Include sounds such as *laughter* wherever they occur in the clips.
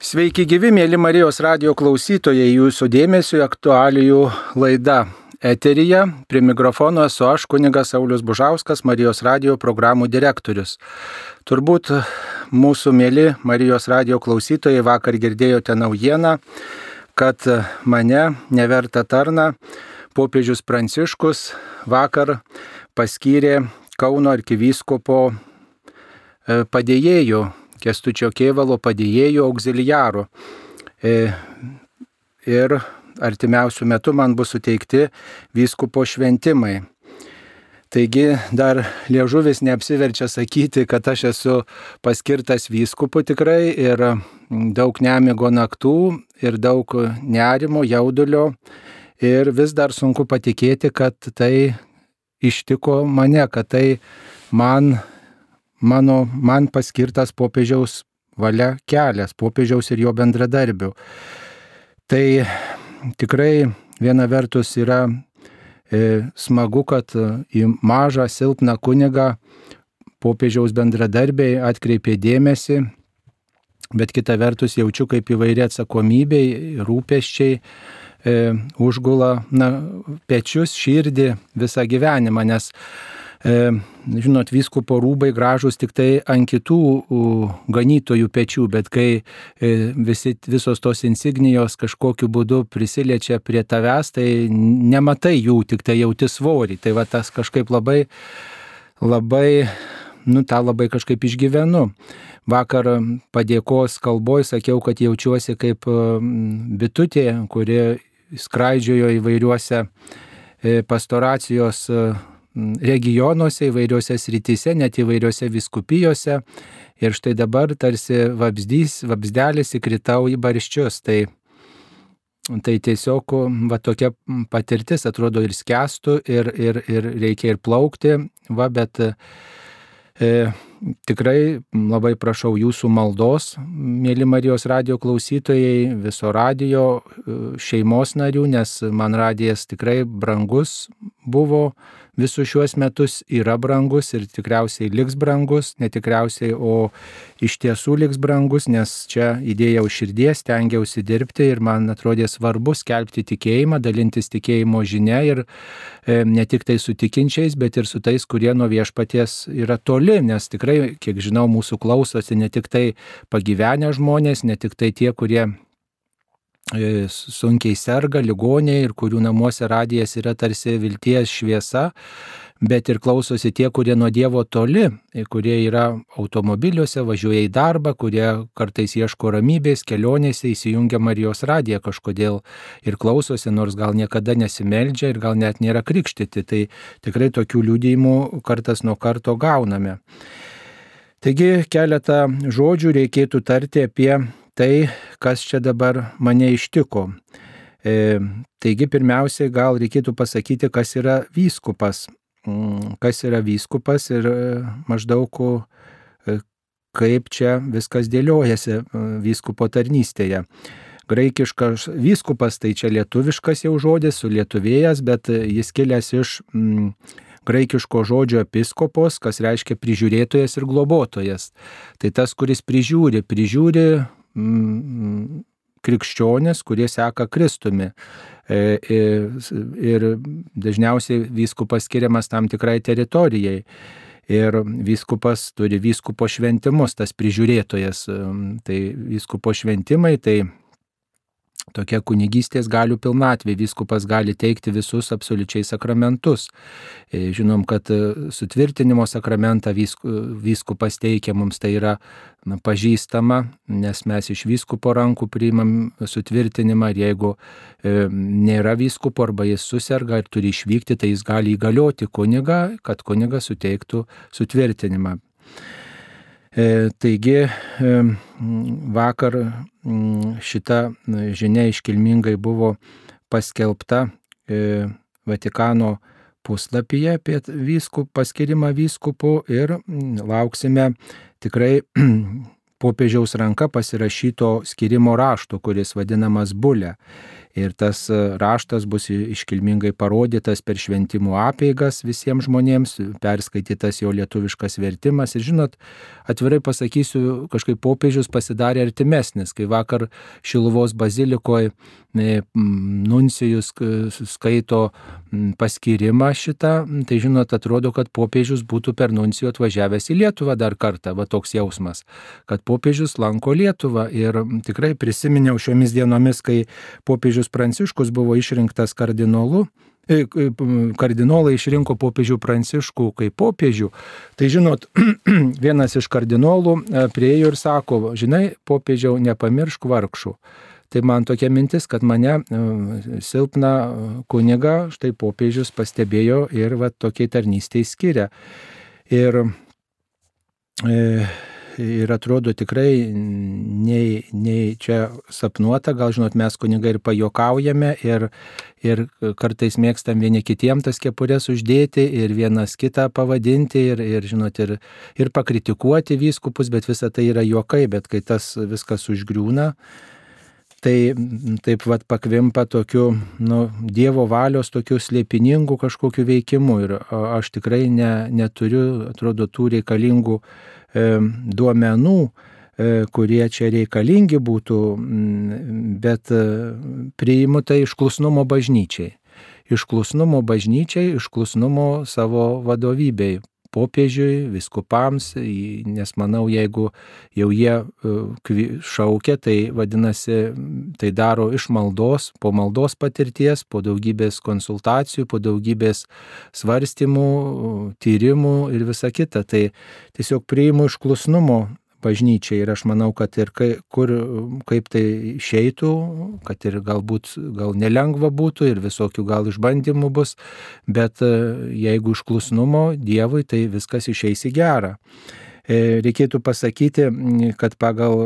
Sveiki gyvi, mėly Marijos radio klausytojai, jūsų dėmesio aktualijų laida. Eterija, prie mikrofono esu aš, kunigas Saulis Bužauskas, Marijos radio programų direktorius. Turbūt mūsų mėly Marijos radio klausytojai vakar girdėjote naujieną, kad mane neverta tarna popiežius Pranciškus vakar paskyrė Kauno arkivyskupo e, padėjėjų Kestučio Kėvalo padėjėjų auxiliarų. E, ir artimiausių metų man bus suteikti vyskupo šventimai. Taigi dar liežuvis neapsiverčia sakyti, kad aš esu paskirtas vyskupu tikrai ir daug nemigo naktų ir daug nerimo, jaudulio ir vis dar sunku patikėti, kad tai ištiko mane, kad tai man mano, man paskirtas popiežiaus valia kelias, popiežiaus ir jo bendradarbių. Tai tikrai viena vertus yra e, smagu, kad į mažą silpną kunigą popiežiaus bendradarbiai atkreipė dėmesį, bet kita vertus jaučiu kaip įvairi atsakomybei, rūpeščiai e, užgula na, pečius, širdį visą gyvenimą, nes žinot, vyskupo rūbai gražus tik tai ant kitų ganytojų pečių, bet kai e, visi, visos tos insignijos kažkokiu būdu prisiliečia prie tavęs, tai nematai jų, tik tai jauti svorį. Tai va tas kažkaip labai, labai, nu tą labai kažkaip išgyvenu. Vakar padėkos kalboje sakiau, kad jaučiuosi kaip bitutė, kuri skraidžiojo įvairiuose e, pastoracijos regionuose, įvairiuose srityse, net įvairiuose viskupijose. Ir štai dabar tarsi vabzdys, vabzdelis įkritau į barščius. Tai, tai tiesiog va, tokia patirtis atrodo ir skęstų, ir, ir, ir reikia ir plaukti. Va, bet e, tikrai labai prašau jūsų maldos, mėly Marijos radio klausytojai, viso radio e, šeimos narių, nes man radijas tikrai brangus buvo visus šiuos metus yra brangus ir tikriausiai liks brangus, netikriausiai, o iš tiesų liks brangus, nes čia įdėjau širdies, tengiausi dirbti ir man atrodė svarbu skelbti tikėjimą, dalintis tikėjimo žinia ir e, ne tik tai su tikinčiais, bet ir su tais, kurie nuo viešpaties yra toli, nes tikrai, kiek žinau, mūsų klausosi ne tik tai pagyvenę žmonės, ne tik tai tie, kurie E, sunkiai serga, ligoniai ir kurių namuose radijas yra tarsi vilties šviesa, bet ir klausosi tie, kurie nuo Dievo toli, e, kurie yra automobiliuose, važiuoja į darbą, kurie kartais ieško ramybės, kelionėse įsijungia Marijos radiją kažkodėl ir klausosi, nors gal niekada nesimeldžia ir gal net nėra krikštyti. Tai tikrai tokių liūdėjimų kartas nuo karto gauname. Taigi keletą žodžių reikėtų tarti apie tai, kas čia dabar mane ištiko. E, taigi pirmiausiai gal reikėtų pasakyti, kas yra vyskupas. Mm, kas yra vyskupas ir e, maždaug e, kaip čia viskas dėliojasi e, vyskupo tarnystėje. Graikiškas vyskupas tai čia lietuviškas jau žodis, sulietuvėjęs, bet jis kilęs iš mm, graikiško žodžio episkopos, kas reiškia prižiūrėtojas ir globotojas. Tai tas, kuris prižiūri, prižiūri Mm, krikščionės, kurie seka Kristumi. E, e, ir dažniausiai vyskupas skiriamas tam tikrai teritorijai. Ir vyskupas turi vyskupo šventimus, tas prižiūrėtojas. Tai vyskupo šventimai, tai Tokia kunigystės galių pilnatvė, vyskupas gali teikti visus absoliučiai sakramentus. E, žinom, kad e, sutvirtinimo sakramentą vyskupas teikia mums tai yra na, pažįstama, nes mes iš vyskupo rankų priimam sutvirtinimą ir jeigu e, nėra vyskupo arba jis susirga ir turi išvykti, tai jis gali įgalioti kunigą, kad kunigas suteiktų sutvirtinimą. E, taigi e, vakar šita žinia iškilmingai buvo paskelbta e, Vatikano puslapyje apie vyskų, paskirimą vyskupų ir lauksime tikrai *clears throat* popiežiaus ranka pasirašyto skirimo rašto, kuris vadinamas bulė. Ir tas raštas bus iškilmingai parodytas per šventimų apeigas visiems žmonėms, perskaitytas jo lietuviškas vertimas. Ir žinot, atvirai pasakysiu, kažkaip popiežius pasidarė artimesnis, kai vakar Šiluvos bazilikoje nuncijus skaito paskirimą šitą, tai žinot, atrodo, kad popiežius būtų per nuncijų atvažiavęs į Lietuvą dar kartą, va toks jausmas, kad popiežius lanko Lietuvą. Ir tikrai prisiminiau šiomis dienomis, kai popiežius Pranciškus buvo išrinktas kardinolu, e, kardinolai išrinko popiežių Pranciškų kaip popiežių, tai žinot, *clears throat* vienas iš kardinolų e, priejo ir sako, žinai, popiežiau, nepamiršk vargšų. Tai man tokia mintis, kad mane e, silpną kunigą štai popiežius pastebėjo ir va tokiai tarnystėj skiria. Ir, e, ir atrodo tikrai nei, nei čia sapnuota, gal žinot, mes kunigai ir pajokaujame ir, ir kartais mėgstam vieni kitiem tas kepurės uždėti ir vienas kitą pavadinti ir, ir žinot, ir, ir pakritikuoti vyskupus, bet visa tai yra juokai, bet kai tas viskas užgriūna, tai taip vad pakvimpa tokiu, nu, Dievo valios tokiu slėpiningu kažkokiu veikimu ir aš tikrai ne, neturiu, atrodo, tų reikalingų duomenų, e, kurie čia reikalingi būtų, bet e, priimu tai iš klusnumo bažnyčiai. Iš klusnumo bažnyčiai, iš klusnumo savo vadovybei, popiežiui, viskupams, nes manau, jeigu jau jie e, šaukia, tai vadinasi, tai daro iš maldos, po maldos patirties, po daugybės konsultacijų, po daugybės svarstymų, tyrimų ir visa kita. Tai tiesiog priimu iš klusnumo bažnyčiai ir aš manau, kad ir kai, kur, kaip tai išeitų, kad ir galbūt gal nelengva būtų ir visokių gal išbandymų bus, bet e, jeigu išklusnumo Dievui, tai viskas išeis į gerą. E, reikėtų pasakyti, kad pagal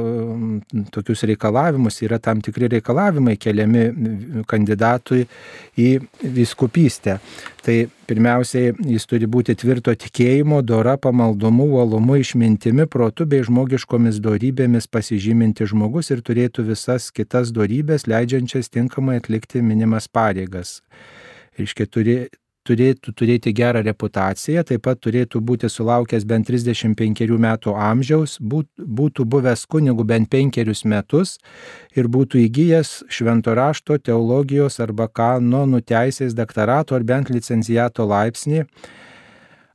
tokius reikalavimus yra tam tikri reikalavimai keliami kandidatui į viskupystę. Tai pirmiausiai jis turi būti tvirto tikėjimo, dora, pamaldumu, uolumu, išmintimi, protu bei žmogiškomis dorybėmis pasižyminti žmogus ir turėtų visas kitas dorybės, leidžiančias tinkamai atlikti minimas pareigas. Reiškia, turi, turėtų turėti gerą reputaciją, taip pat turėtų būti sulaukęs bent 35 metų amžiaus, būtų buvęs kunigu bent penkerius metus ir būtų įgyjęs švento rašto, teologijos arba kanonų teisės doktorato ar bent licencijato laipsnį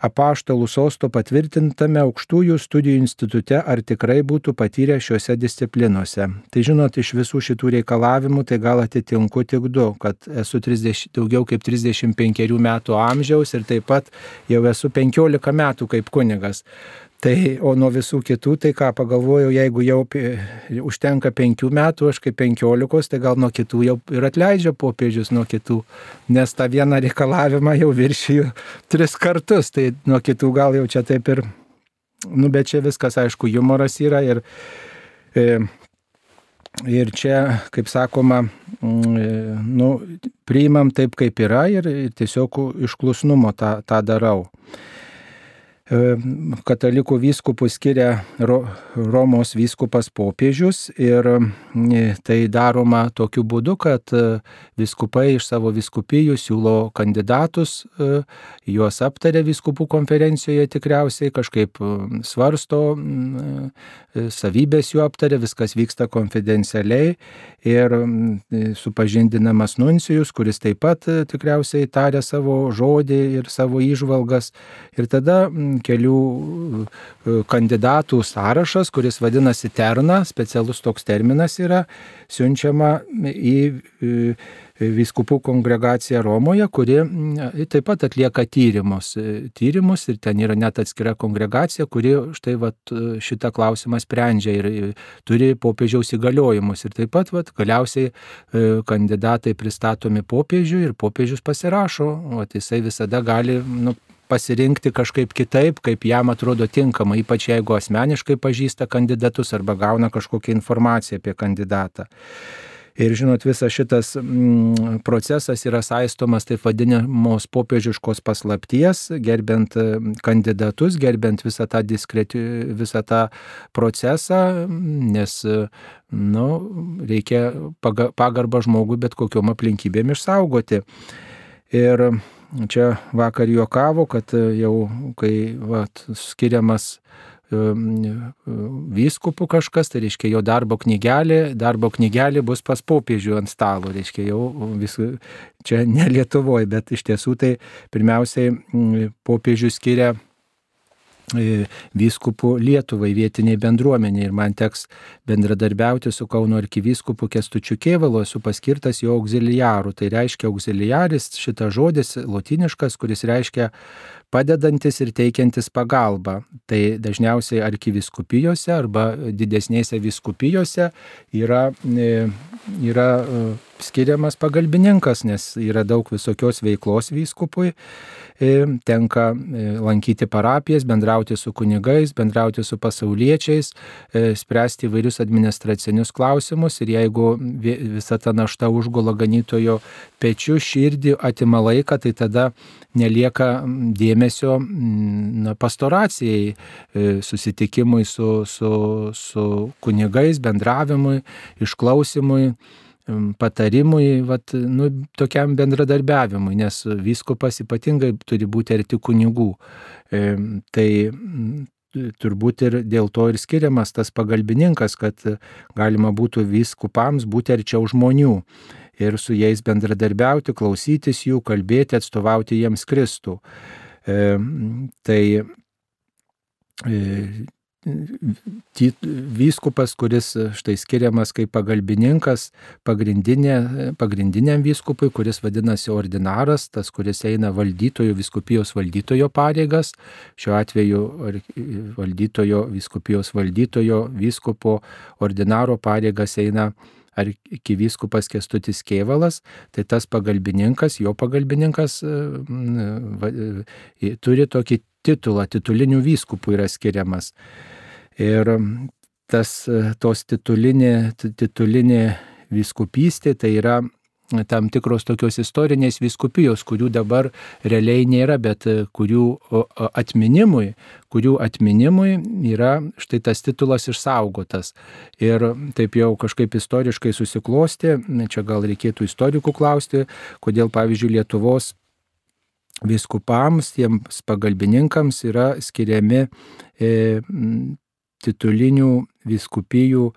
apaštalų sosto patvirtintame aukštųjų studijų institute ar tikrai būtų patyrę šiuose disciplinuose. Tai žinot, iš visų šitų reikalavimų tai gal atitinku tik du, kad esu 30, daugiau kaip 35 metų amžiaus ir taip pat jau esu 15 metų kaip kunigas. Tai, o nuo visų kitų, tai ką pagalvojau, jeigu jau užtenka penkių metų, aš kaip penkiolikos, tai gal nuo kitų jau ir atleidžia popiežius nuo kitų, nes tą vieną reikalavimą jau viršiju tris kartus, tai nuo kitų gal jau čia taip ir, nu bet čia viskas, aišku, humoras yra ir, e, ir čia, kaip sakoma, mm, e, nu, priimam taip, kaip yra ir, tiesiog išklusnumo tą, tą darau katalikų vyskupų skiria Romos vyskupas popiežius ir tai daroma tokiu būdu, kad vyskupai iš savo vyskupijų siūlo kandidatus, juos aptarė vyskupų konferencijoje tikriausiai, kažkaip svarsto, savybės jų aptarė, viskas vyksta konfidencialiai ir supažindinamas nuncijus, kuris taip pat tikriausiai tarė savo žodį ir savo įžvalgas. Ir tada kelių e, kandidatų sąrašas, kuris vadinasi terna, specialus toks terminas yra, siunčiama į e, Vyskupų kongregacija Romoje, kuri taip pat atlieka tyrimus. E, tyrimus ir ten yra net atskira kongregacija, kuri štai vat, šitą klausimą sprendžia ir turi popiežiaus įgaliojimus. Ir taip pat vat, galiausiai kandidatai pristatomi popiežiui ir popiežius pasirašo, o jisai visada gali nu, pasirinkti kažkaip kitaip, kaip jam atrodo tinkama, ypač jeigu asmeniškai pažįsta kandidatus arba gauna kažkokią informaciją apie kandidatą. Ir žinot, visas šitas mm, procesas yra saistomas taip vadinamos popiežiškos paslapties, gerbent e, kandidatus, gerbent visą tą, diskreti, visą tą procesą, nes nu, reikia pagarbą žmogui bet kokiom aplinkybėm išsaugoti. Ir čia vakar juokavo, kad jau kai va, skiriamas vyskupų kažkas, tai reiškia jo darbo knygelė, darbo knygelė bus pas popiežių ant stalo, reiškia jau vis, čia ne Lietuvoje, bet iš tiesų tai pirmiausiai popiežių skiria e, vyskupų Lietuvai vietiniai bendruomeniai ir man teks bendradarbiauti su Kauno arkivyskupu Kestučiu Kėvalu, esu paskirtas jo auxiliaru. Tai reiškia auxiliaris, šitas žodis lotiniškas, kuris reiškia padedantis ir teikiantis pagalbą. Tai dažniausiai arkiviskupijose arba didesnėse viskupijose yra, e, yra e, skiriamas pagalbininkas, nes yra daug visokios veiklos vyskupui. Tenka e, lankyti parapijas, bendrauti su kunigais, bendrauti su pasauliečiais, e, spręsti įvairius administracinius klausimus ir jeigu visa ta našta užgula ganytojo pečių, širdį, atima laiką, tai tada nelieka dėmesio na, pastoracijai, e, susitikimui su, su, su kunigais, bendravimui, išklausimui patarimui, vat, nu, tokiam bendradarbiavimui, nes vyskupas ypatingai turi būti arti kunigų. E, tai turbūt ir dėl to ir skiriamas tas pagalbininkas, kad galima būtų vyskupams būti arčiau žmonių ir su jais bendradarbiauti, klausytis jų, kalbėti, atstovauti jiems Kristų. E, tai e, vyskupas, kuris štai skiriamas kaip pagalbininkas pagrindinė, pagrindiniam vyskupui, kuris vadinasi ordinaras, tas, kuris eina valdytojo, viskupijos valdytojo pareigas, šiuo atveju valdytojo, viskupijos valdytojo, vyskupo ordinaro pareigas eina arkivyskupas Kestutis Kievalas, tai tas pagalbininkas, jo pagalbininkas turi tokį titulą, titulinių vyskupų yra skiriamas. Ir tas, tos titulinė, titulinė vyskupystė tai yra tam tikros tokios istorinės viskupijos, kurių dabar realiai nėra, bet kurių atminimui, kurių atminimui yra štai tas titulas išsaugotas. Ir taip jau kažkaip istoriškai susiklosti, čia gal reikėtų istorikų klausti, kodėl pavyzdžiui Lietuvos viskupams, tiems pagalbininkams yra skiriami e, titulinių viskupijų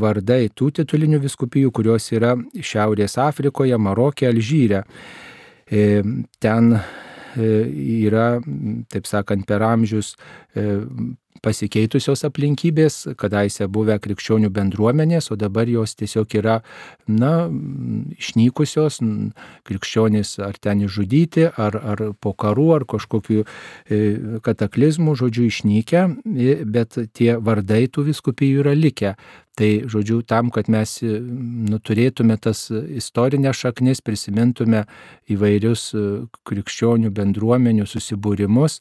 vardai, tų titulinių viskupijų, kurios yra Šiaurės Afrikoje, Marokė, Alžyre. E, ten yra, taip sakant, per amžius e, pasikeitusios aplinkybės, kadaise buvę krikščionių bendruomenės, o dabar jos tiesiog yra, na, išnykusios, krikščionys ar ten išžudyti, ar, ar po karų, ar kažkokiu e, kataklizmu, žodžiu, išnykę, bet tie vardai tų viskupijų yra likę. Tai, žodžiu, tam, kad mes nu, turėtume tas istorinės šaknis, prisimintume įvairius e, krikščionių bendruomenių susibūrimus,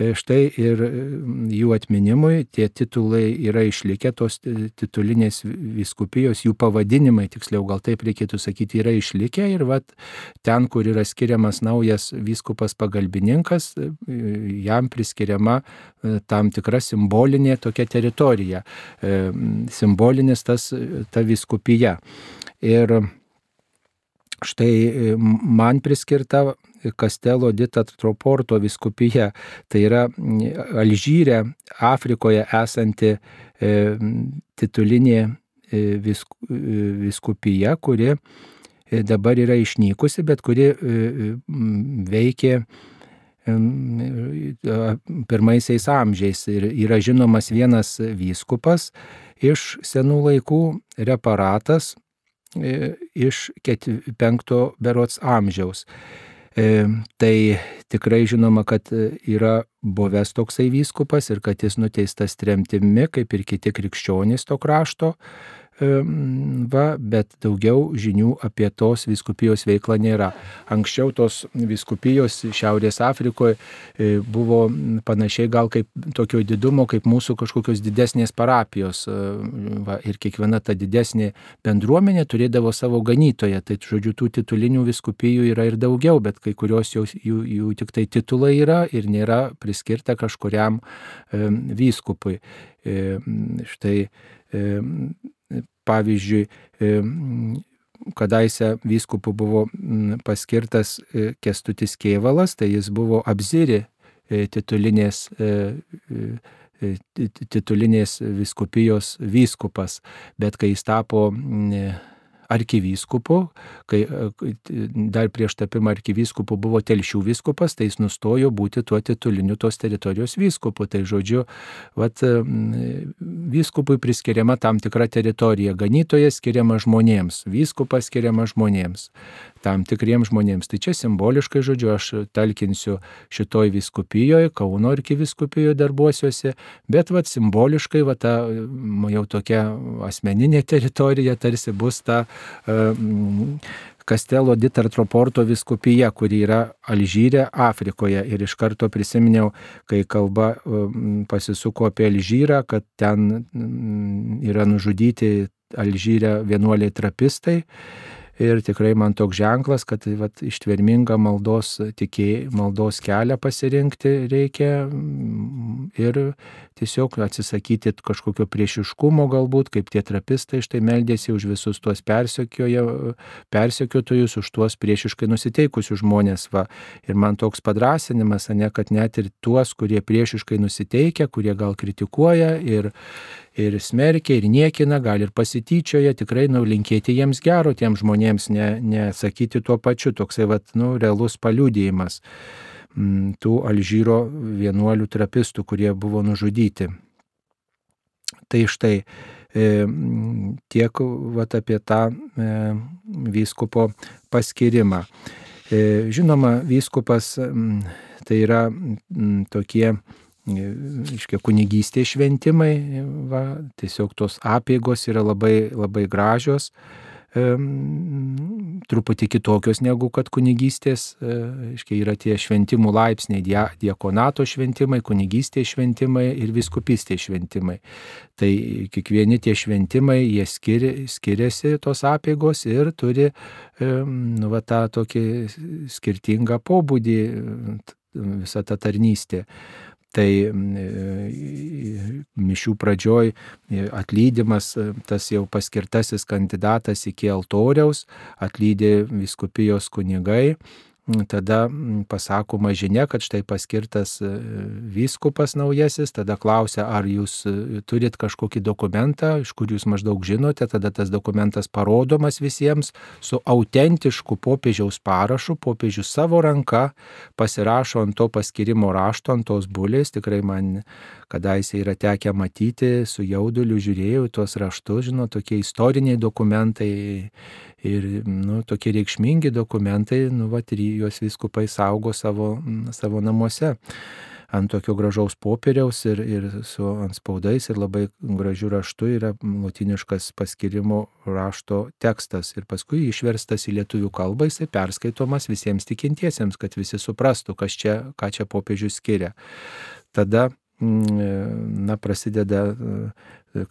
e, štai ir jų atminimui tie titulai yra išlikę, tos titulinės viskupijos, jų pavadinimai, tiksliau gal taip reikėtų sakyti, yra išlikę ir vat, ten, kur yra skiriamas naujas vyskupas pagalbininkas, jam priskiriama tam tikra simbolinė tokia teritorija. Simbolinė simbolinis tas, ta viskupija. Ir štai man priskirta Kastelo Dita Troporto viskupija, tai yra Alžyre, Afrikoje esanti e, titulinė e, visku, e, viskupija, kuri e, dabar yra išnykusi, bet kuri e, veikė pirmaisiais amžiais ir yra žinomas vienas vyskupas iš senų laikų, reparatas e, iš penkto berots amžiaus. E, tai tikrai žinoma, kad yra buvęs toksai vyskupas ir kad jis nuteistas tremtimi, kaip ir kiti krikščionys to krašto. Va, bet daugiau žinių apie tos viskupijos veiklą nėra. Anksčiau tos viskupijos Šiaurės Afrikoje buvo panašiai gal kaip tokio didumo, kaip mūsų kažkokios didesnės parapijos. Va, ir kiekviena ta didesnė bendruomenė turėdavo savo ganytoją. Tai žodžiu, tų titulinių viskupijų yra ir daugiau, bet kai kurios jau, jų, jų tik tai titulai yra ir nėra priskirta kažkuriam e, vyskupui. E, štai e, pavyzdžiui, e, kadaise vyskupu buvo paskirtas e, Kestutis Kievalas, tai jis buvo apziri e, titulinės titulinės viskupijos vyskupas, bet kai jis tapo arkivyskupu, kai e, dar prieš tapimą arkivyskupu buvo telšių vyskupas, tai jis nustojo būti tuo tituliniu tos teritorijos vyskupu. Tai žodžiu, vat, vyskupui priskiriama tam tikra teritorija, ganytojas skiriama žmonėms, vyskupas skiriama žmonėms tam tikriems žmonėms. Tai čia simboliškai, žodžiu, aš talkinsiu šitoj viskupijoje, Kauno arkiviskupijoje darbuosiuosi, bet vat simboliškai, vat ta jau tokia asmeninė teritorija tarsi bus ta Kastelo di Tartroporto viskupija, kuri yra Alžyre, Afrikoje. Ir iš karto prisiminiau, kai kalba pasisuko apie Alžyrą, kad ten yra nužudyti Alžyre vienuoliai trapistai ir tikrai man toks ženklas, kad vat, ištvermingą maldos, tikėjai, maldos kelią pasirinkti reikia ir tiesiog atsisakyti kažkokio priešiškumo galbūt, kaip tie trapistai štai meldėsi už visus tuos persekiotojus, už tuos priešiškai nusiteikusius žmonės. Va. Ir man toks padrasinimas, ne, kad net ir tuos, kurie priešiškai nusiteikia, kurie gal kritikuoja ir, ir smerkia, ir niekina, gal ir pasityčioja, tikrai nulinkėti jiems gero tiems žmonėms, nesakyti ne tuo pačiu, toksai vat, nu, realus paliūdėjimas tų Alžyro vienuolių trapistų, kurie buvo nužudyti. Tai štai e, tiek vat, apie tą e, vyskupo paskirimą. E, žinoma, vyskupas tai yra tokie iškia kunigystės šventimai, va, tiesiog tos apėgos yra labai, labai gražios, truputį kitokios negu kad kunigystės, e, iškia yra tie šventimų laipsniai, diekonato šventimai, kunigystės šventimai ir viskupystės šventimai. Tai kiekvieni tie šventimai, jie skiri, skiriasi tos apėgos ir turi nu, va, tą tokį skirtingą pobūdį visą tą tarnystę. Tai e, mišių pradžioj e, atlydimas, e, tas jau paskirtasis kandidatas iki altoriaus, atlydė viskupijos kunigai tada pasakoma žinia, kad štai paskirtas e, vyskupas naujasis, tada klausia, ar jūs e, turit kažkokį dokumentą, iš kur jūs maždaug žinote, tada tas dokumentas parodomas visiems su autentišku popiežiaus parašu, popiežius savo ranka pasirašo ant to paskirimo rašto, ant tos bulės, tikrai man kadaise yra tekę matyti, su jauduliu žiūrėjau tuos raštus, žinau, tokie istoriniai dokumentai ir nu, tokie reikšmingi dokumentai, nu, vat, ir juos viskupai saugo savo, savo namuose ant tokio gražaus popieriaus ir, ir su ant spaudais ir labai gražių raštų yra latiniškas paskirimo rašto tekstas ir paskui išverstas į lietuvių kalbą, jisai perskaitomas visiems tikintiesiems, kad visi suprastų, čia, ką čia popiežius skiria. Tada na, prasideda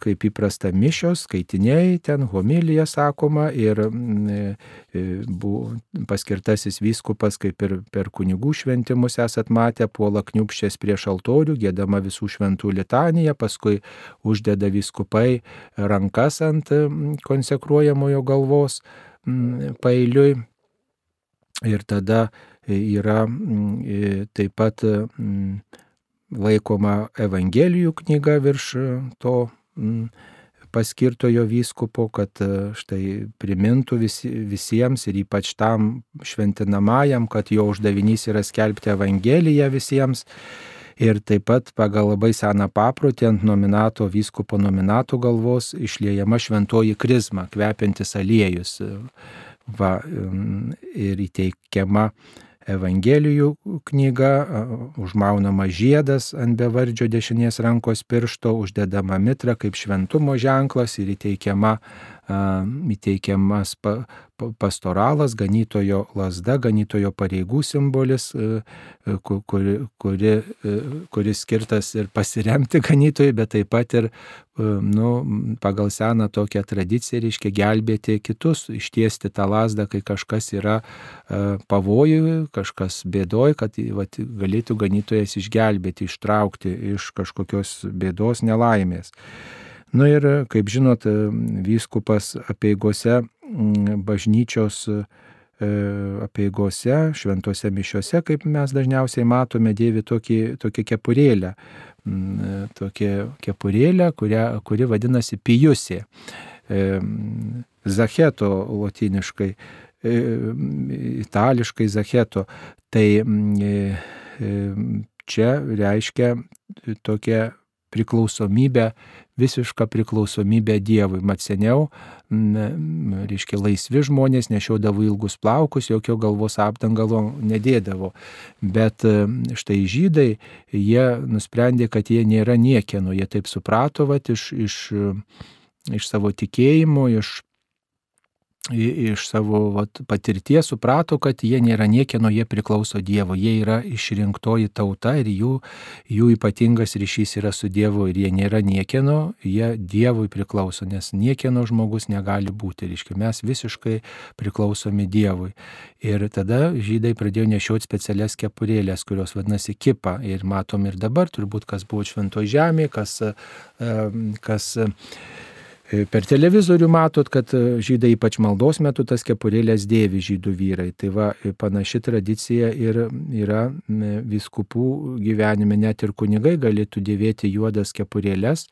kaip įprasta mišios, skaitiniai, ten homilija sakoma ir mm, e, paskirtasis vyskupas, kaip ir per kunigų šventimus esat matę, puola kniupščias prieš altorių, gėdama visų šventų litaniją, paskui uždeda vyskupai rankas ant mm, konsekruojamojo galvos mm, pailiui. Ir tada yra e, taip pat laikoma Evangelijų knyga virš to paskirtojo vyskupo, kad e, štai primintų visi, visiems ir ypač tam šventinamajam, kad jo uždavinys yra skelbti Evangeliją visiems. Ir taip pat pagal labai seną paprotį ant nominato vyskupo nominato galvos išliejama šventoji krizma, kvepiantis aliejus. Va, ir įteikiama Evangelijų knyga, užmaunama žiedas ant bevardžio dešinės rankos piršto, uždedama mitra kaip šventumo ženklas ir įteikiama įteikiamas pastoralas, ganytojo lasda, ganytojo pareigų simbolis, kuri, kuri, kuris skirtas ir pasiremti ganytojui, bet taip pat ir nu, pagal seną tokią tradiciją reiškia gelbėti kitus, ištiesti tą lasdą, kai kažkas yra pavojui, kažkas bėdoj, kad vat, galėtų ganytojas išgelbėti, ištraukti iš kažkokios bėdos nelaimės. Nu ir, kaip žinot, vyskupas apieigose, bažnyčios apieigose, šventose mišiuose, kaip mes dažniausiai matome, dėvi tokį, tokią kepurėlę. Tokia kepurėlė, kuria, kuri vadinasi pijusė. Zacheto latiniškai, itališkai zacheto. Tai čia reiškia tokia priklausomybę, visišką priklausomybę Dievui. Mat seniau, reiškia, laisvi žmonės nešiodavo ilgus plaukus, jokio galvos apdangalo nedėdavo. Bet štai žydai, jie nusprendė, kad jie nėra niekieno, jie taip suprato, vat, iš, iš, iš savo tikėjimo, iš iš savo vat, patirties suprato, kad jie nėra niekieno, jie priklauso Dievo, jie yra išrinktoji tauta ir jų, jų ypatingas ryšys yra su Dievu ir jie nėra niekieno, jie Dievui priklauso, nes niekieno žmogus negali būti, reiškia, mes visiškai priklausomi Dievui. Ir tada žydai pradėjo nešioti specialias kepurėlės, kurios vadinasi kipa ir matom ir dabar, turbūt kas buvo šventoje žemėje, kas, kas Per televizorių matot, kad žydai ypač maldos metu tas kepurėlės dėvi žydų vyrai. Tai va, panaši tradicija ir yra viskupų gyvenime, net ir kunigai galėtų dėvėti juodas kepurėlės,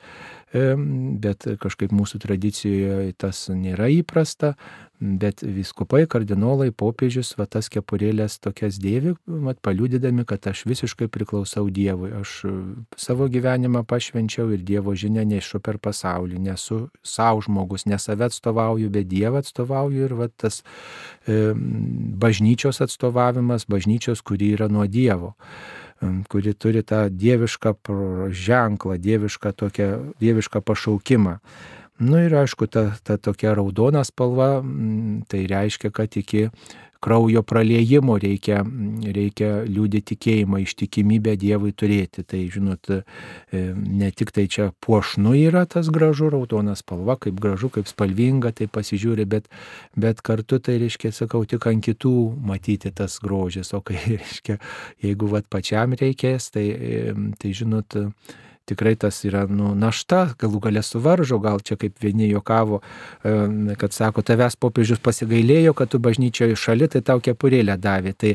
bet kažkaip mūsų tradicijoje tas nėra įprasta, bet viskupai, kardinolai, popiežius, va tas kepurėlės tokias dėvi, mat, paliūdydami, kad aš visiškai priklausau Dievui. Aš savo gyvenimą pašvenčiau ir Dievo žinia nešu per pasaulį, nesu savo žmogus, ne save atstovauju, bet Dievą atstovauju. Ir va tas e, bažnyčios atstovavimas, bažnyčios, kuri yra nuo Dievo kuri turi tą dievišką ženklą, dievišką, tokią, dievišką pašaukimą. Nu ir aišku, ta, ta tokia raudona spalva, tai reiškia, kad iki kraujo praliejimo reikia, reikia liūdį tikėjimą, ištikimybę Dievui turėti. Tai, žinot, e, ne tik tai čia puošnu yra tas gražu, raudona spalva, kaip gražu, kaip spalvinga, tai pasižiūri, bet, bet kartu tai reiškia, sakau, tik ant kitų matyti tas grožis, o kai, *laughs* reiškia, jeigu vat pačiam reikės, tai, e, tai žinot, tikrai tas yra nu, našta, galų galę suvaržo, gal čia kaip vieni juokavo, kad sako, tavęs popiežius pasigailėjo, kad tu bažnyčioje šali, tai tau kepurėlę davė. Tai,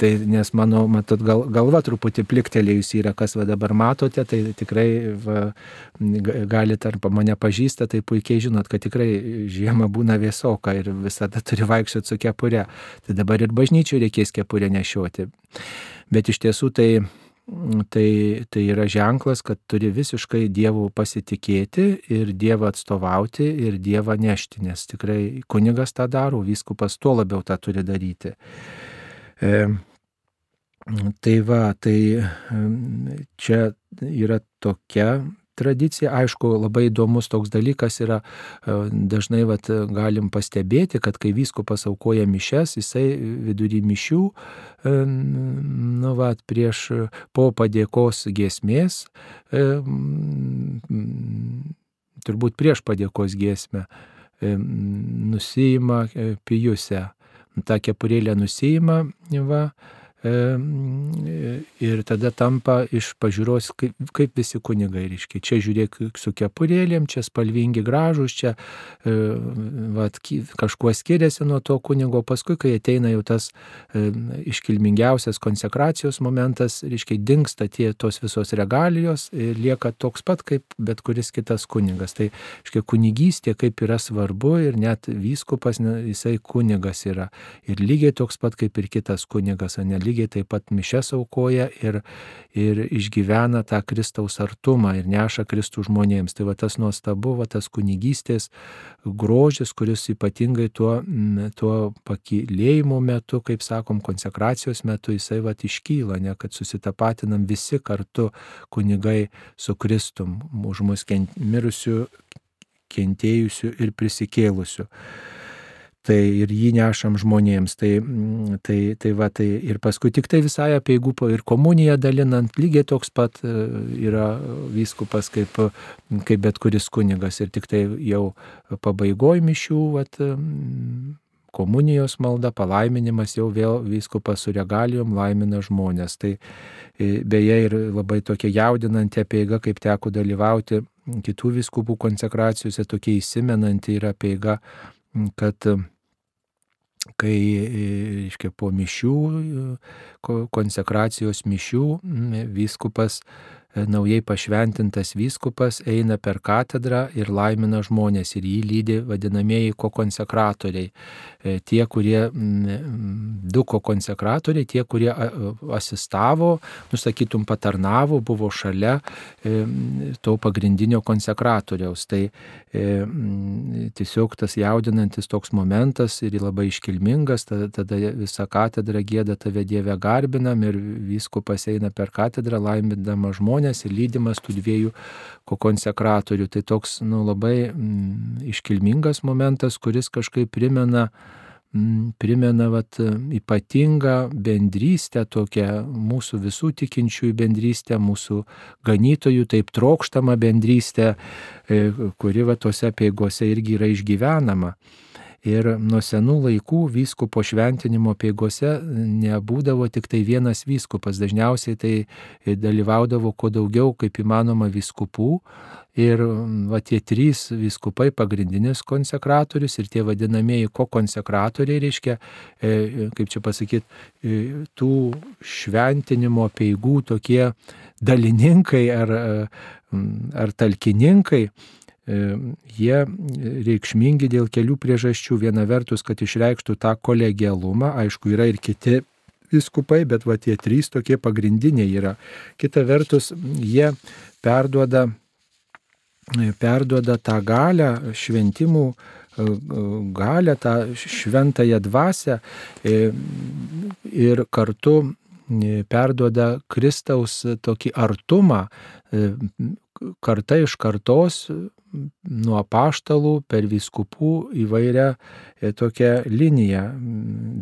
tai nes mano, matot, gal, galva truputį pliktelėjus yra, kas va dabar matote, tai tikrai va, galite arba mane pažįsta, tai puikiai žinot, kad tikrai žiemą būna vėsoka ir visada turi vaikščioti su kepurė. Tai dabar ir bažnyčių reikės kepurę nešioti. Bet iš tiesų tai tai, tai yra ženklas, kad turi visiškai Dievu pasitikėti ir Dievą atstovauti ir Dievą nešti, nes tikrai kunigas tą daro, vyskupas tuo labiau tą turi daryti. E, tai va, tai čia yra tokia tradicija. Aišku, labai įdomus toks dalykas yra, e, dažnai vat, galim pastebėti, kad kai vyskupas aukoja mišes, jisai vidury mišių, e, nu, vat, prieš po padėkos giesmės, e, turbūt prieš padėkos giesmę, nusijima pijusę. Ta kepurėlė nusijima, va, ir tada tampa iš pažiūros kaip, kaip visi kunigai, reiškia. Čia žiūrėk su kepurėlėm, čia spalvingi gražus, čia vat, kažkuo skiriasi nuo to kunigo, paskui, kai ateina jau tas iškilmingiausias konsekracijos momentas, reiškia, dinksta tie tos visos regalijos ir lieka toks pat kaip bet kuris kitas kunigas. Tai, reiškia, kunigystė kaip yra svarbu ir net vyskupas, jisai kunigas yra. Ir lygiai toks pat kaip ir kitas kunigas, ne lygiai taip pat mišes aukoja ir, ir išgyvena tą Kristaus artumą ir neša Kristų žmonėms. Tai va tas nuostabu, va tas kunigystės grožis, kuris ypatingai tuo, tuo pakilėjimo metu, kaip sakom, konsekracijos metu jisai va iškyla, ne kad susitapatinam visi kartu kunigai su Kristum, už mus kent, mirusių, kentėjusių ir prisikėlusių tai ir jį nešam žmonėms. Tai, mm, tai, tai va, tai ir paskui tik tai visai apieigų ir komuniją dalinant, lygiai toks pat e, yra vyskupas kaip, kaip bet kuris kunigas ir tik tai jau pabaigoj mišių, vat, mm, komunijos malda, palaiminimas jau vėl vyskupas su regalijom laimina žmonės. Tai e, beje ir labai tokia jaudinanti apieiga, kaip teko dalyvauti kitų vyskupų konsekracijose, tokia įsimenanti yra apieiga kad kai, reiškia, po mišių, konsekracijos mišių, vyskupas E, naujai pašventintas vyskupas eina per katedrą ir laimina žmonės ir jį lydi vadinamieji kokonsekratoriai. E, tie, kurie, du kokonsekratoriai, tie, kurie asistavo, nusakytum, patarnavo, buvo šalia e, to pagrindinio konsekratoriaus. Tai tiesiog tas jaudinantis toks momentas ir labai iškilmingas, tada visa katedra gėda tave Dieve garbinam ir vyskupas eina per katedrą laimindama žmonės žmonės ir lydimas tų dviejų konsekratorių. Tai toks nu, labai mm, iškilmingas momentas, kuris kažkaip primena, mm, primena vat, ypatingą bendrystę, tokią mūsų visų tikinčiųjų bendrystę, mūsų ganytojų taip trokštamą bendrystę, e, kuri va tose peigose irgi yra išgyvenama. Ir nuo senų laikų vyskupo šventinimo peigose nebūdavo tik tai vienas vyskupas, dažniausiai tai dalyvaudavo kuo daugiau kaip įmanoma vyskupų. Ir va, tie trys vyskupai, pagrindinis konsekratorius ir tie vadinamieji kokonsekratoriai, reiškia, e, kaip čia pasakyti, e, tų šventinimo peigų tokie dalininkai ar, ar talkininkai E, jie reikšmingi dėl kelių priežasčių. Viena vertus, kad išreikštų tą kolegialumą, aišku, yra ir kiti viskupai, bet va tie trys tokie pagrindiniai yra. Kita vertus, jie perduoda, perduoda tą galę šventimų e, galę, tą šventąją dvasę e, ir kartu perduoda Kristaus tokį artumą karta iš kartos nuo paštalų per viskupų įvairią e, tokią liniją,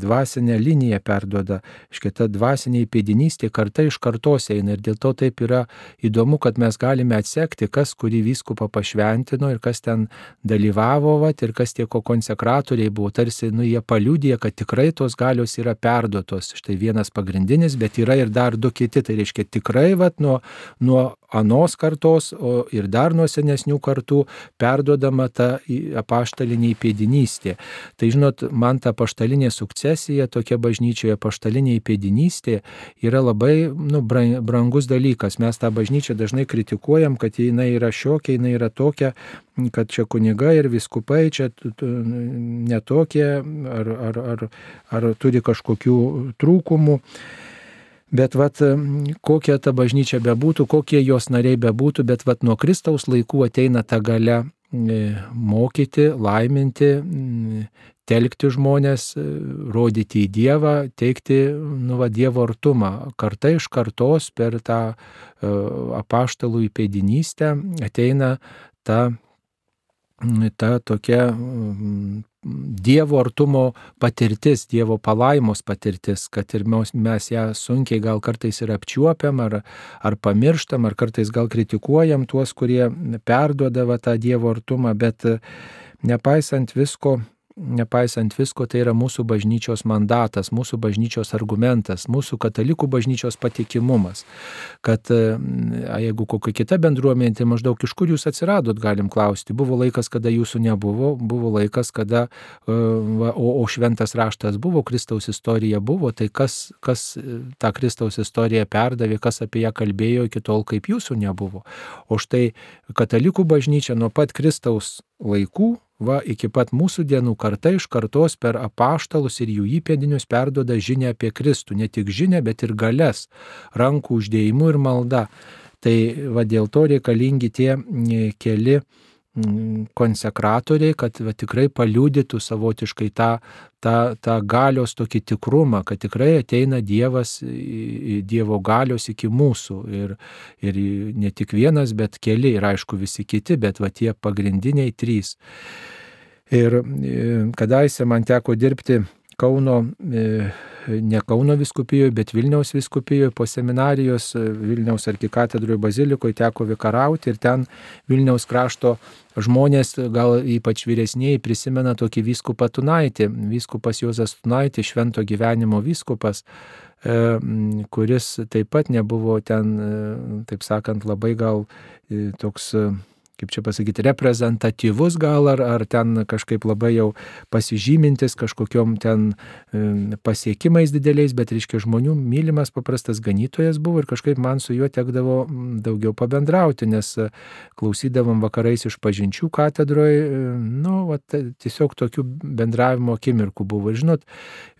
dvasinę liniją perduoda. Iškia, ta dvasinė įpėdinystė karta iš kartos eina ir dėl to taip yra įdomu, kad mes galime atsekti, kas kurį viskupą pašventino ir kas ten dalyvavo, vat, ir kas tie ko konsekratoriai buvo. Tarsi, nu, jie paliūdė, kad tikrai tos galios yra perduotos. Štai vienas pagrindinis, bet yra ir dar du kiti. Tai reiškia tikrai, vat, nuo, nuo anos kartos, o ir dar nuo senesnių kartų perduodama ta apaštalinė įpėdinystė. Tai žinot, man ta apaštalinė sukcesija, tokia bažnyčioje apaštalinė įpėdinystė yra labai nu, brangus dalykas. Mes tą bažnyčią dažnai kritikuojam, kad jinai yra šiokia, jinai yra tokia, kad čia kuniga ir viskupai čia netokie ar, ar, ar, ar turi kažkokių trūkumų. Bet vat, kokia ta bažnyčia bebūtų, kokie jos nariai bebūtų, bet vat, nuo Kristaus laikų ateina ta gale mokyti, laiminti, telkti žmonės, rodyti į Dievą, teikti nu, va, Dievo artumą. Karta iš kartos per tą apaštalų įpėdinystę ateina ta, ta tokia Dievo artumo patirtis, Dievo palaimos patirtis, kad ir mes ją sunkiai gal kartais ir apčiuopiam, ar, ar pamirštam, ar kartais gal kritikuojam tuos, kurie perduodavo tą Dievo artumą, bet nepaisant visko, nepaisant visko, tai yra mūsų bažnyčios mandatas, mūsų bažnyčios argumentas, mūsų katalikų bažnyčios patikimumas. Kad jeigu kokia kita bendruomenė, tai maždaug iš kur jūs atsiradot, galim klausti. Buvo laikas, kada jūsų nebuvo, buvo laikas, kada, o, o šventas raštas buvo, Kristaus istorija buvo, tai kas, kas e, tą Kristaus istoriją perdavė, kas apie ją kalbėjo iki tol, kaip jūsų nebuvo. O štai katalikų bažnyčia nuo pat Kristaus laikų va iki pat mūsų dienų karta iš kartos per apaštalus ir jų įpėdinius perdoda žinę apie Kristų. Ne tik žinę, bet ir galės, rankų uždėjimu ir malda. Tai va dėl to reikalingi tie keli konsekratoriai, kad va, tikrai paliudytų savotiškai tą, tą, tą galios tokį tikrumą, kad tikrai ateina Dievas, Dievo galios iki mūsų. Ir, ir ne tik vienas, bet keli, ir aišku visi kiti, bet va tie pagrindiniai trys. Ir kadaise man teko dirbti Kauno e, ne Kauno viskupijoje, bet Vilniaus viskupijoje po seminarijos Vilniaus arkikatedroje bazilikoje teko vikarauti ir ten Vilniaus krašto žmonės, gal ypač vyresniai, prisimena tokį vyskupą Tunaitį, vyskupas Jozas Tunaitį, švento gyvenimo vyskupas e, kuris taip pat nebuvo ten, e, taip sakant, labai gal e, toks kaip čia pasakyti, reprezentatyvus gal, ar, ar ten kažkaip labai jau pasižymintis kažkokiom ten pasiekimais dideliais, bet reiškia žmonių mylimas paprastas ganytojas buvo ir kažkaip man su juo tekdavo daugiau pabendrauti, nes e, klausydavom vakarais iš pažinčių katedroje, nu, va, tiesiog tokių bendravimo akimirkų buvo. Ir žinot,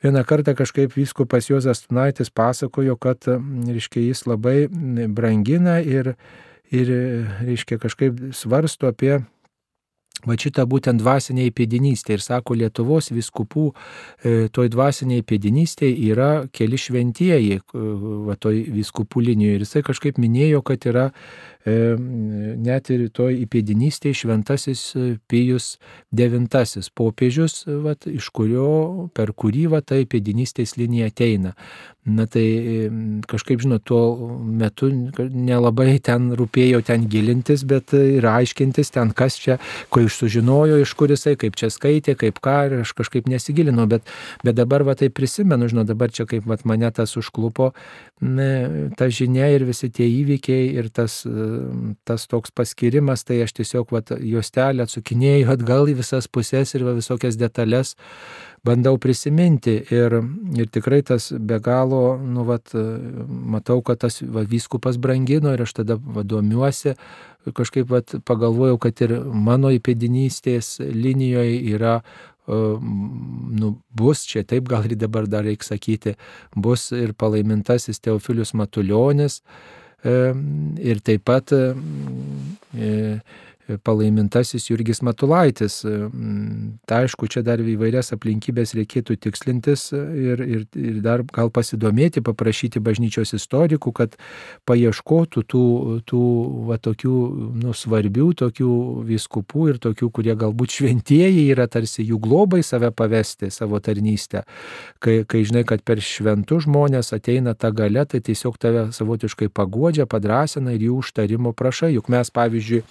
vieną kartą kažkaip vyskupas Jozas Tunaitis pasakojo, kad, reiškia, jis labai brangina ir ir, reiškia, kažkaip svarsto apie Va šitą būtent dvasinę įpėdinystę ir sako, Lietuvos viskupų e, toj dvasiniai įpėdinystėje yra keli šventieji, va toj viskupų linijoje. Ir jisai kažkaip minėjo, kad yra e, net ir toj įpėdinystėje šventasis Pijus IX popiežius, va, iš kurio, per kurį va ta įpėdinystės linija ateina. Na tai kažkaip, žinot, tuo metu nelabai ten rūpėjo ten gilintis, bet ir aiškintis ten, kas čia, ko iš sužinojo, iš kur jisai, kaip čia skaitė, kaip ką, ir aš kažkaip nesigilinau, bet, bet dabar va tai prisimenu, žinot, dabar čia kaip va, mane tas užklupo, ne, ta žinia ir visi tie įvykiai ir tas, tas toks paskirimas, tai aš tiesiog va, juostelę atsukinėjau atgal į visas pusės ir va, visokias detalės bandau prisiminti. Ir, ir tikrai tas be galo, nu, vat, matau, kad tas va, vyskupas brangino ir aš tada vadomiuosi, kažkaip vat, pagalvojau, kad ir mano įpėdinystės linijoje yra nu, bus, čia taip gal ir dabar dar reikia sakyti, bus ir palaimintasis Teofilius Matuljonis ir taip pat e, palaimintasis Jurgis Matulaitis. Tai aišku, čia dar įvairias aplinkybės reikėtų tikslintis ir, ir, ir dar gal pasidomėti, paprašyti bažnyčios istorikų, kad paieškotų tų, tų va, tokių nu, svarbių, tokių viskupų ir tokių, kurie galbūt šventieji yra tarsi jų globai save pavesti, savo tarnystę. Kai, kai žinai, kad per šventų žmonės ateina ta gale, tai tiesiog tave savotiškai pagodžia, padrasina ir jų užtarimo prašai. Juk mes, pavyzdžiui,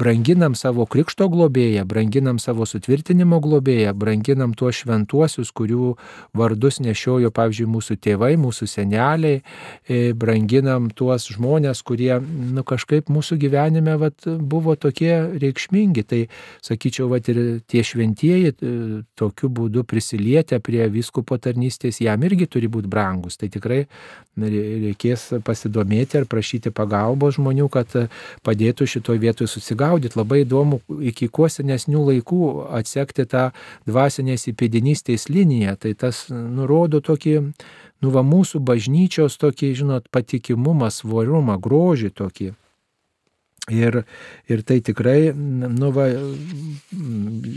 brangiai branginam savo krikšto globėją, branginam savo sutvirtinimo globėją, branginam tuos šventuosius, kurių vardus nešiojo, pavyzdžiui, mūsų tėvai, mūsų seneliai, e, branginam tuos žmonės, kurie nu, kažkaip mūsų gyvenime vat, buvo tokie reikšmingi. Tai, sakyčiau, vat, ir tie šventieji e, tokiu būdu prisilietę prie viskupo tarnystės, jam irgi turi būti brangus. Tai tikrai reikės pasidomėti ir prašyti pagalbos žmonių, kad padėtų šitoje vietoje susigaudyti matyt labai įdomu iki kuo senesnių laikų atsekti tą dvasinės įpėdinystės liniją. Tai tas nurodo tokį, nu va mūsų bažnyčios tokį, žinot, patikimumą, svarumą, grožį tokį. Ir, ir tai tikrai, nu va,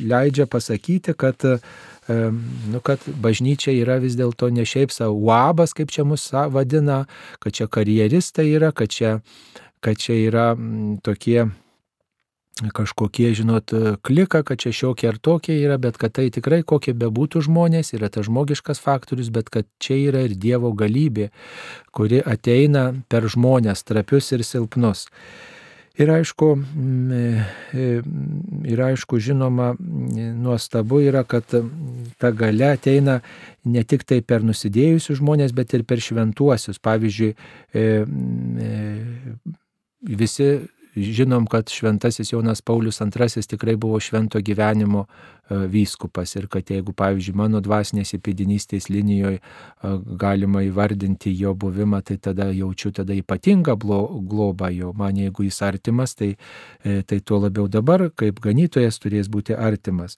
leidžia pasakyti, kad nu, kad bažnyčia yra vis dėlto ne šiaip savo uabas, kaip čia mus vadina, kad čia karjeristai yra, kad čia, kad čia yra tokie kažkokie, žinot, klika, kad čia šiokie ar tokie yra, bet kad tai tikrai kokie bebūtų žmonės, yra tas žmogiškas faktorius, bet kad čia yra ir Dievo galybė, kuri ateina per žmonės, trapius ir silpnus. Ir aišku, ir aišku, žinoma, nuostabu yra, kad ta gale ateina ne tik tai per nusidėjusius žmonės, bet ir per šventuosius. Pavyzdžiui, visi žinom, kad šventasis Jonas Paulius II tikrai buvo švento gyvenimo e, vyskupas ir kad jeigu, pavyzdžiui, mano dvasinės įpėdinystės linijoje galima įvardinti jo buvimą, tai tada jaučiu tada ypatingą globą jo. Man jeigu jis artimas, tai, e, tai tuo labiau dabar, kaip ganytojas, turės būti artimas.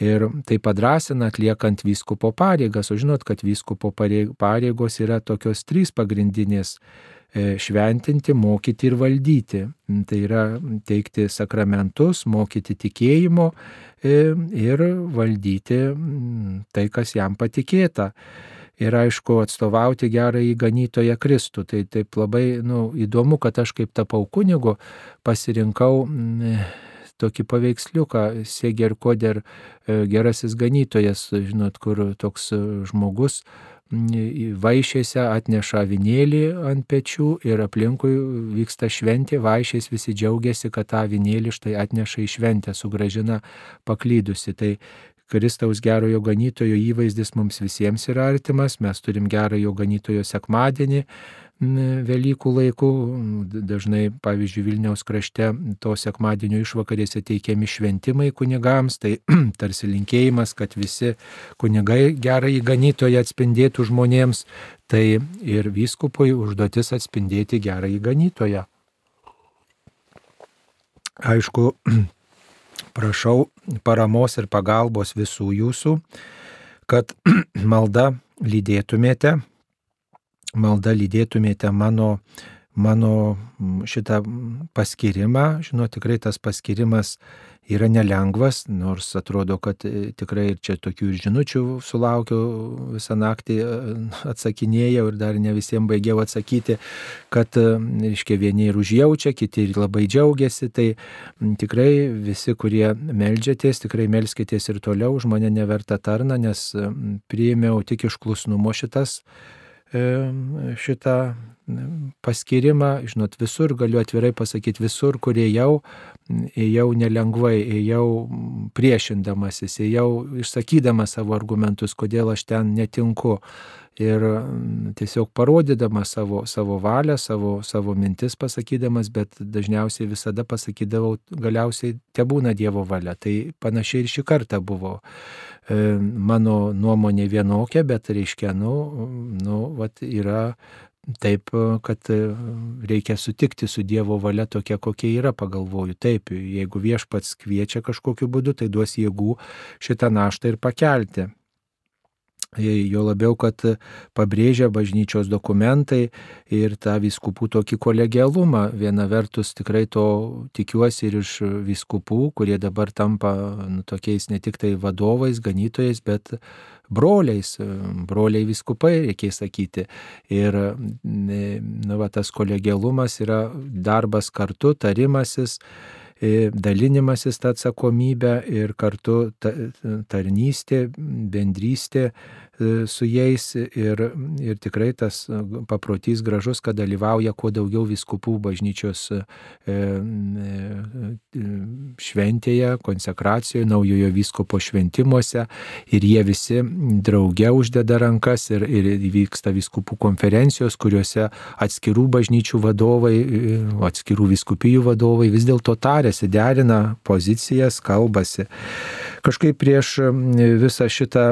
Ir tai padrasina atliekant vyskupo pareigas. O žinot, kad vyskupo pareigos yra tokios trys pagrindinės E, šventinti, mokyti ir valdyti. Tai yra teikti sakramentus, mokyti tikėjimo e, ir valdyti tai, kas jam patikėta. Ir aišku, atstovauti gerą įganytoją Kristų. Tai taip labai nu, įdomu, kad aš kaip tapau kunigu pasirinkau tokį paveiksliuką, Seger Koder, e, gerasis ganytojas, žinot, kur toks žmogus vaišėse atneša avinėlį ant pečių ir aplinkui vyksta šventė, vaišės visi džiaugiasi, kad tą avinėlį štai atneša į šventę, sugražina paklydusi. Tai Kristaus gerojo ganytojo įvaizdis mums visiems yra artimas, mes turim gerojo ganytojo sekmadienį, Velykų laikų. Dažnai, pavyzdžiui, Vilniaus krašte to sekmadienio išvakarėse teikiami šventimai kunigams, tai *clears throat* tarsi linkėjimas, kad visi kunigai gerai ganytoje atspindėtų žmonėms, tai ir vyskupui užduotis atspindėti gerai ganytoje. Aišku, *clears throat* prašau paramos ir pagalbos visų jūsų, kad *clears throat* malda lydėtumėte malda lydėtumėte mano, mano šitą paskirimą. Žinau, tikrai tas paskirimas yra nelengvas, nors atrodo, kad e, tikrai ir čia tokių ir žinučių sulaukiau visą naktį e, *laughs* atsakinėjau ir dar ne visiems baigiau atsakyti, kad, e, reiškia, vieni ir užjaučia, kiti ir labai džiaugiasi. Tai tikrai visi, kurie melžiatės, tikrai melskitės ir toliau už mane neverta tarna, nes priėmiau tik iš klusnumo šitas šitą paskirimą, žinot, visur galiu atvirai pasakyti, visur, kur ėjau, ėjau nelengvai, ėjau priešindamasis, ėjau išsakydamas savo argumentus, kodėl aš ten netinku. Ir tiesiog parodydamas savo, savo valią, savo, savo mintis pasakydamas, bet dažniausiai visada pasakydavau, galiausiai te būna Dievo valia. Tai panašiai ir šį kartą buvo mano nuomonė vienokia, bet reiškia, nu, nu vat, yra taip, kad reikia sutikti su Dievo valia tokia, kokia yra, pagalvoju. Taip, jeigu viešpats kviečia kažkokiu būdu, tai duos jėgų šitą naštą ir pakelti. Jo labiau, kad pabrėžia bažnyčios dokumentai ir tą viskupų tokį kolegialumą. Viena vertus tikrai to tikiuosi ir iš viskupų, kurie dabar tampa nu, tokiais ne tik tai vadovais, ganytojais, bet broliais, broliai viskupai, reikia sakyti. Ir nu, va, tas kolegialumas yra darbas kartu, tarimasis dalinimasis tą atsakomybę ir kartu tarnystė, bendrystė su jais ir, ir tikrai tas e, paprotys gražus, kad dalyvauja kuo daugiau viskupų bažnyčios e, šventėje, konsekracijoje, naujojo viskopo šventimuose. Ir jie visi drauge uždeda rankas ir, ir vyksta viskupų konferencijos, kuriuose atskirų bažnyčių vadovai, atskirų viskupijų vadovai vis dėlto tarėsi, derina pozicijas, kalbasi kažkaip prieš visą šitą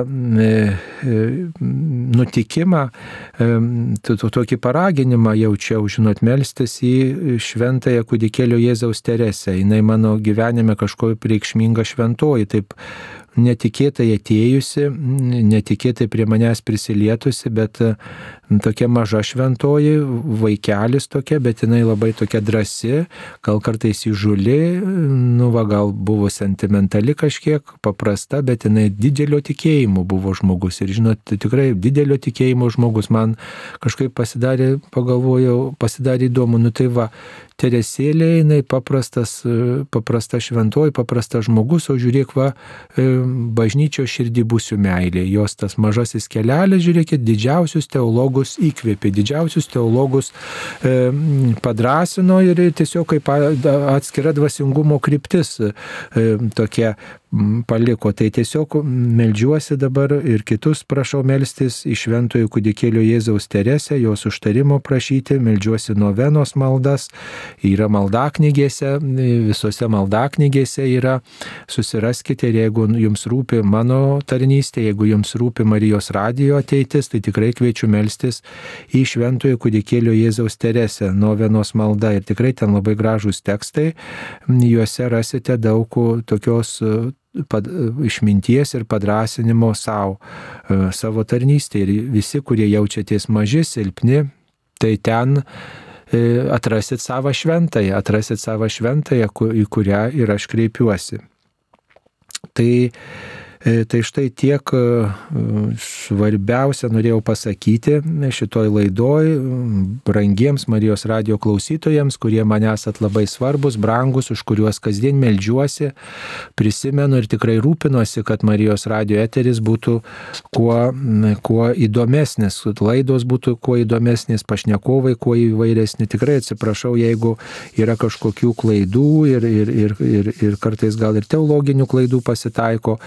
nutikimą, tokį paraginimą jaučiau, žinot, melstis į šventąją kūdikėlio Jėzaus Teresę. Jis mano gyvenime kažkokia reikšminga šventoji, taip netikėtai atėjusi, netikėtai prie manęs prisilietusi, bet tokia maža šventoji, vaikelis tokia, bet jinai labai tokia drasi, gal kartais įžuli, nu va gal buvo sentimentali kažkiek, paprasta, bet jinai didelio tikėjimo buvo žmogus. Ir žinot, tikrai didelio tikėjimo žmogus man kažkaip pasidarė, pagalvojau, pasidarė įdomu, nu tai va, Teresėlė, jinai paprastas, paprasta šventoji, paprastas žmogus, o žiūrėk, va, e, bažnyčio širdį būsiu meilė. Jos tas mažasis kelelis, žiūrėkit, didžiausius teologus įkvėpė, didžiausius teologus e, padrasino ir tiesiog kaip atskira dvasingumo kryptis e, tokia paliko. Tai tiesiog melžiuosi dabar ir kitus prašau melstis į šventojo kūdikėlio Jėzaus Teresę, jos užtarimo prašyti, melžiuosi novenos maldas, yra maldaknygėse, visose maldaknygėse yra, susiraskite ir jeigu jums rūpi mano tarnystė, jeigu jums rūpi Marijos radijo ateitis, tai tikrai kviečiu melstis į šventojo kūdikėlio Jėzaus Teresę, novenos malda ir tikrai ten labai gražūs tekstai, juose rasite daug tokios pad, išminties ir padrasinimo savo, e, savo tarnystėje. Ir visi, kurie jaučiatės maži, silpni, tai ten e, atrasit savo šventąją, atrasit savo šventąją, į kurią ir aš kreipiuosi. Tai tai štai tiek e, svarbiausia norėjau pasakyti šitoj laidoj brangiems Marijos radio klausytojams, kurie man esat labai svarbus, brangus, už kuriuos kasdien melžiuosi, prisimenu ir tikrai rūpinuosi, kad Marijos radio eteris būtų kuo, kuo įdomesnis, laidos būtų kuo įdomesnis, pašnekovai kuo įvairesni. Tikrai atsiprašau, jeigu yra kažkokių klaidų ir, ir, ir, ir, ir kartais gal ir teologinių klaidų pasitaiko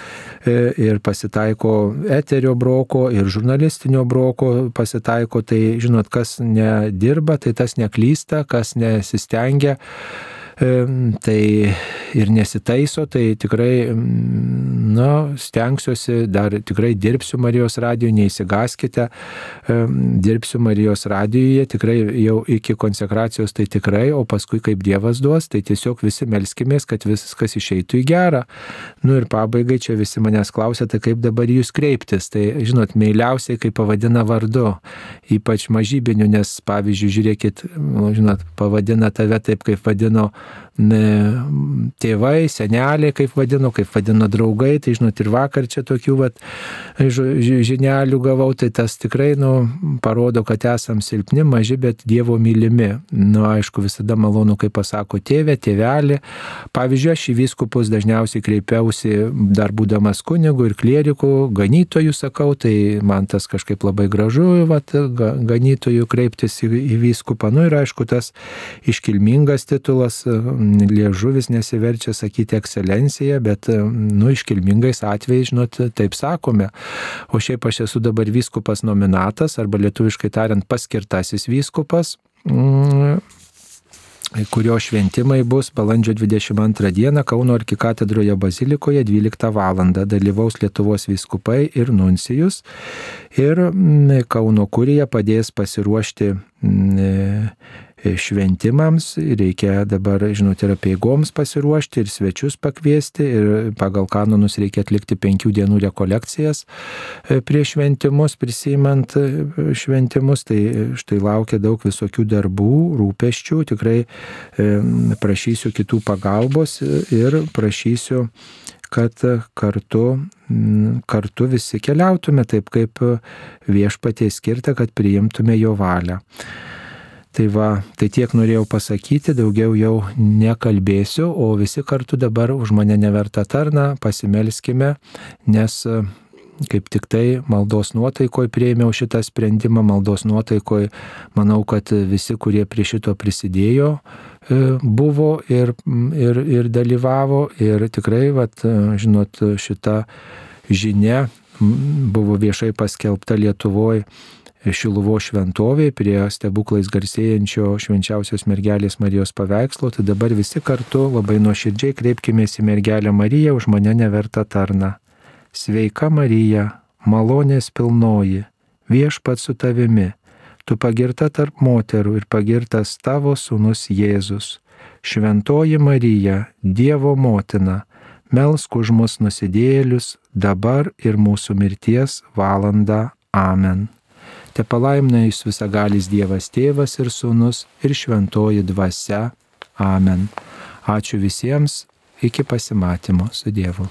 ir pasitaiko eterio broko, ir žurnalistinio broko pasitaiko, tai žinot, kas nedirba, tai tas neklysta, kas nesistengia tai ir nesitaiso, tai tikrai, na, stengsiuosi, dar tikrai dirbsiu Marijos radijoje, neįsigaskite, dirbsiu Marijos radijoje, tikrai jau iki konsekracijos tai tikrai, o paskui kaip Dievas duos, tai tiesiog visi melskimės, kad viskas išeitų į gerą. Nu ir pabaigai čia visi manęs klausia, tai kaip dabar jūs kreiptis, tai žinot, meiliausiai, kai pavadina vardu, ypač mažybiniu, nes pavyzdžiui, žiūrėkit, nu, žinot, pavadina tave taip, kaip vadino tėvai, seneliai, kaip vadino, kaip vadino draugai, tai žinot, ir vakar čia tokių vat, žinelių gavau, tai tas tikrai, nu, parodo, kad esam silpni, maži, bet Dievo mylimi. Nu, aišku, visada malonu, kai pasako tėvė, tėvelį. Pavyzdžiui, aš į vyskupus dažniausiai kreipiausi, dar būdamas kunigu ir klieriku, ganytojų sakau, tai man tas kažkaip labai gražu, vat, ganytojų kreiptis į, į vyskupą. Nu ir aišku, tas iškilmingas titulas liežuvis nesiverčia sakyti ekscelencija, bet, nu, iškilmingais atvejais, žinot, taip sakome. O šiaip aš esu dabar vyskupas nominatas, arba lietuviškai tariant paskirtasis vyskupas mm, kurio šventimai bus balandžio 22 dieną Kauno arkikatedroje bazilikoje 12 val. dalyvaus Lietuvos vyskupai ir nuncijus ir mm, Kauno kurija padės pasiruošti mm, šventimams, reikia dabar, žinot, ir apieigoms pasiruošti, ir svečius pakviesti, ir pagal kanonus reikia atlikti penkių dienų rekolekcijas e, prieš šventimus, prisimant e, šventimus, tai štai laukia daug visokių darbų, rūpeščių, tikrai e, prašysiu kitų pagalbos ir prašysiu kad kartu, kartu visi keliautume taip, kaip viešpatie skirta, kad priimtume jo valią. Tai va, tai tiek norėjau pasakyti, daugiau jau nekalbėsiu, o visi kartu dabar už mane neverta tarna, pasimelskime, nes e, kaip tik tai maldos nuotaikoje prieimiau šitą sprendimą, maldos nuotaikoje manau, kad visi, kurie prie šito prisidėjo, e, buvo ir, ir, ir dalyvavo ir tikrai, vat, e, žinot, šita žinia buvo viešai paskelbta Lietuvoje Šiluvo šventovėje prie stebuklais garsėjančio švenčiausios mergelės Marijos paveikslo, tai dabar visi kartu labai nuoširdžiai kreipkime į mergelę Mariją už mane nevertą tarną. Sveika Marija, malonės pilnoji, viešpat su tavimi, tu pagirta tarp moterų ir pagirtas tavo sūnus Jėzus. Šventoji Marija, Dievo motina, melsk už mus nusidėlius dabar ir mūsų mirties valandą. Amen. Te palaimina jūs visagalis Dievas Tėvas ir Sūnus ir Šventoji Dvasia. Amen. Ačiū visiems, iki pasimatymo su Dievu.